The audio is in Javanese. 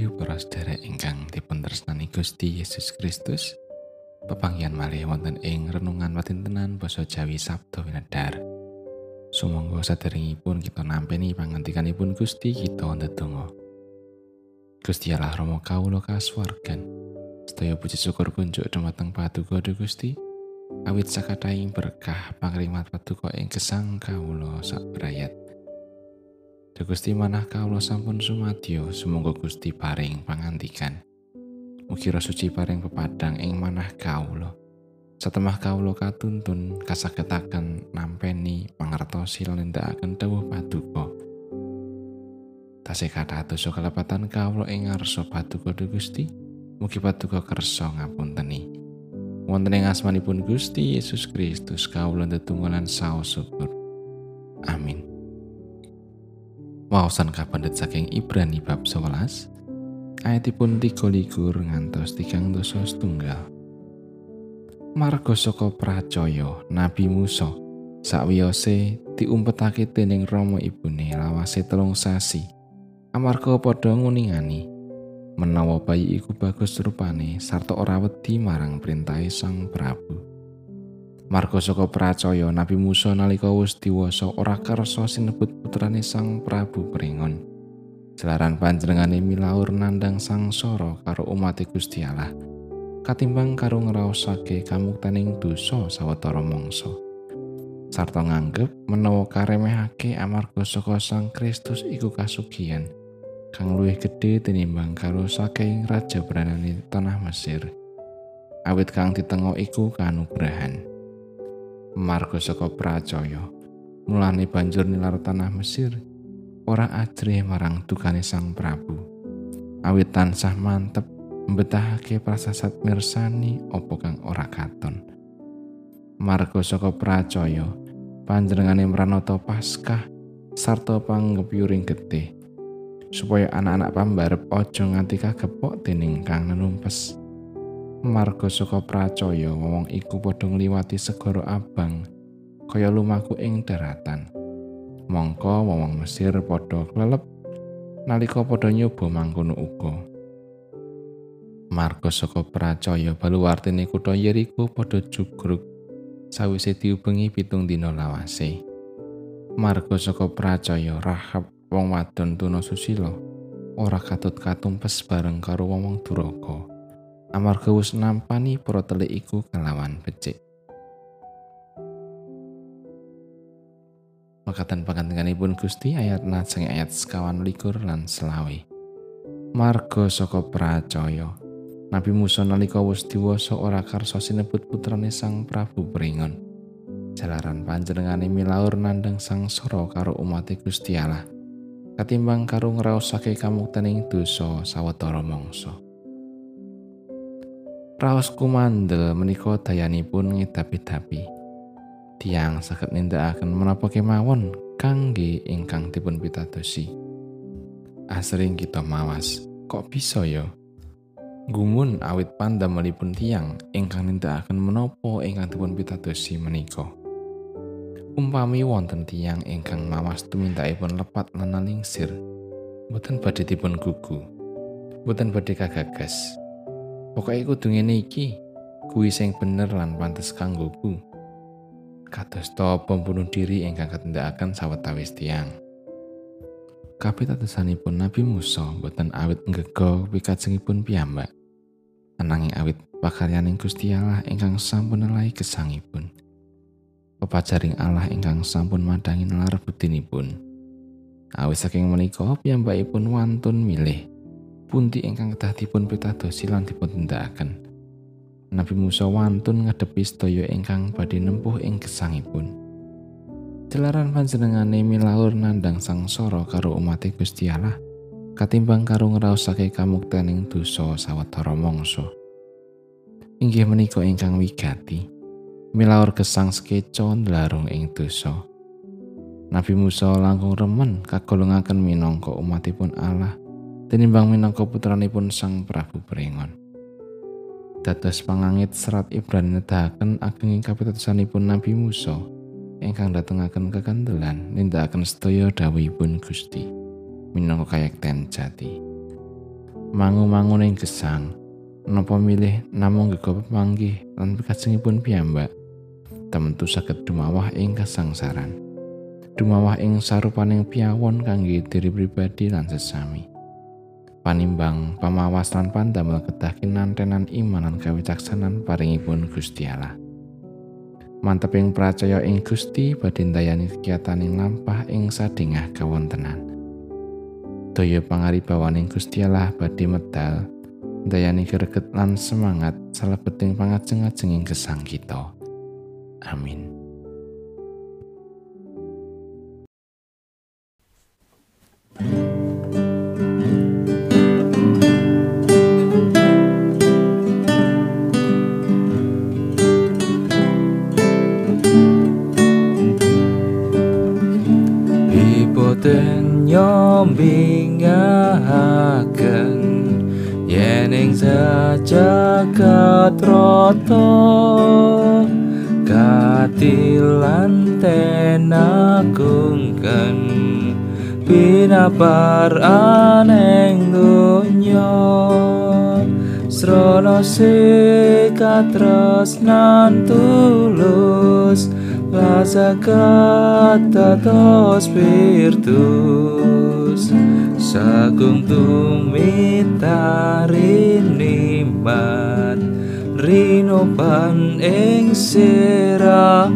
Rahayu para sedherek ingkang dipun tresnani Gusti Yesus Kristus. Pepanggihan malih wonten ing renungan watintenan basa Jawi Sabdo Winedar. Sumangga saderengipun kita nampeni pangantikanipun Gusti kita ndedonga. Gusti Allah Rama kawula kasuwargan. Sedaya puji syukur kunjuk dhumateng Paduka Gusti. Awit sakataing berkah pangrimat Paduka ing gesang kawula sak brayat. Gusti manah kawula sampun sumadyo sumangga Gusti paring pangantikan. Mugi suci paring pepadang ing manah kawula. Satemah kawula katuntun kasagetaken nampeni pangertosi lan nindakaken dawuh paduka. Tasih kathah dosa kelepatan kawula ing ngarsa paduka Gusti. Mugi paduka kersa ngapunteni. Wonten ing asmanipun Gusti Yesus Kristus kawula ndedonga lan saos syukur. Wawasan kapendet saking Ibrani bab 11 ayatipun tiga likur ngantos tigang dosa setunggal. Margo saka pracaya Nabi Musa sakwiyose diumpetake dening Rama ibune lawase telung sasi. Amarga padha nguningani menawa bayi iku bagus rupane sarta ora wedi marang perintahe Sang Prabu Marga saka pracaya Nabi Musa nalika wis diwasa ora kersa sinebut putrane Sang Prabu Pringon. Jelaran panjenengane milaur nandang sangsara karo umat Gusti Allah. Katimbang karo ngraosake kamuktaning dosa sawetara mangsa. Sarta nganggep menawa karemehake amarga saka Sang Kristus iku kasugihan kang luwih gedhe tinimbang karo saking raja branane tanah Mesir. Awit kang ditengo iku kanugrahan. Marga saka pracaya mulane banjur nilar tanah Mesir ora ajrih marang dukane sang Prabu. Awit tansah mantep mbetahake prasasat mirsani opo kang ora katon. Marga saka pracaya panjenengane mranata Paskah sarta panggepyuring getih supaya anak-anak pambarep aja nganti kagepok dening kang nenumpes marga saka pracaya wong iku padha ngliwati segara abang kaya lumaku ing daratan. Mongko wong Mesir padha klelep nalika padha nyoba mangkono uga. Marga saka pracaya baluwartine kutha Yeriko padha jugruk sawise diubengi pitung dina lawase. Marga saka pracaya Rahab wong wadon tuna susila ora katut katumpes bareng karo wong duraka amarga wis nampani para telik iku kelawan becik. Makatan pangantenganipun Gusti ayat najeng ayat sekawan likur lan selawi. Marga saka pracaya. Nabi Musa nalika wis diwasa ora karsa sinebut putrane Sang Prabu Pringon. Jalaran panjenengane milaur nandang sang soro karo umat Gusti Allah. Katimbang karo ngraosake kamuktening dosa sawetara mangsa. Raos kumandel menika dayanipun ngedapi-dapi. Tiang saged nindakaken menapa kemawon kangge ingkang dipun pitadosi. Asring kita mawas, kok bisa ya? Gumun awit pandamelipun tiang ingkang nindakaken menapa ingkang dipun pitadosi menika. Umpami wonten tiang ingkang mawas tumindakipun lepat lan nalingsir, boten badhe dipun gugu, boten badhe kagagas. Pokoke kudu ngene iki, kuwi sing bener lan pantes kanggoku. Kados to pembunuh diri ingkang katindakaken sawetawis tiang. Kapitadosanipun Nabi Musa boten awit nggega wikajengipun piyambak. Ananging awit pakaryaning Gusti Allah ingkang sampun nelahi gesangipun. Pepajaring Allah ingkang sampun madangi nalar budinipun. Awit saking menika piyambakipun wantun milih pundi ingkang kedah dipun pitadosi lan dipun. Nabi Musa wantun ngadepi sedaya ingkang badhe nempuh ing gesangipun. Jelaran panjenengane milaur nandang sangsara karo umat Gusti Allah katimbang karo ngraosake kamuktening dosa sawetara mangsa. Inggih menika ingkang wigati. Milaur gesang sekeca ndlarung ing dosa. Nabi Musa langkung remen kagolongaken minangka umatipun Allah tinimbang minangka putranipun Sang Prabu Pringon. Dados pangangit serat Ibrani nedahaken ageng kapitadosanipun Nabi Musa ingkang datengaken kekandelan nindakaken sedaya dawuhipun Gusti minangka kayekten jati. mangu-mangun ing gesang napa milih namung gego pemanggih lan kajengipun piyambak tentu saged dumawah ing kasangsaran dumawah ing sarupaning piawon kangge diri pribadi lan sesami panimbang pamawas lan pandamel kedah kinantenan iman lan kawicaksanan paringipun Gusti Allah manteping percaya ing Gusti badhe ndayani kegiatan ing lampah ing sadingah kawontenan daya pangaribawaning Gusti Allah badhe medal dayani greget lan semangat salebeting pangajeng-ajenging gesang kita. Amin. Iboten nyombingahaken yening sejagat rata katilan tenagungken pinapar aneng donya srana sikatresnan tulus lazakat tatos spiritus sagung tumitari niman rinoban ing sirahmat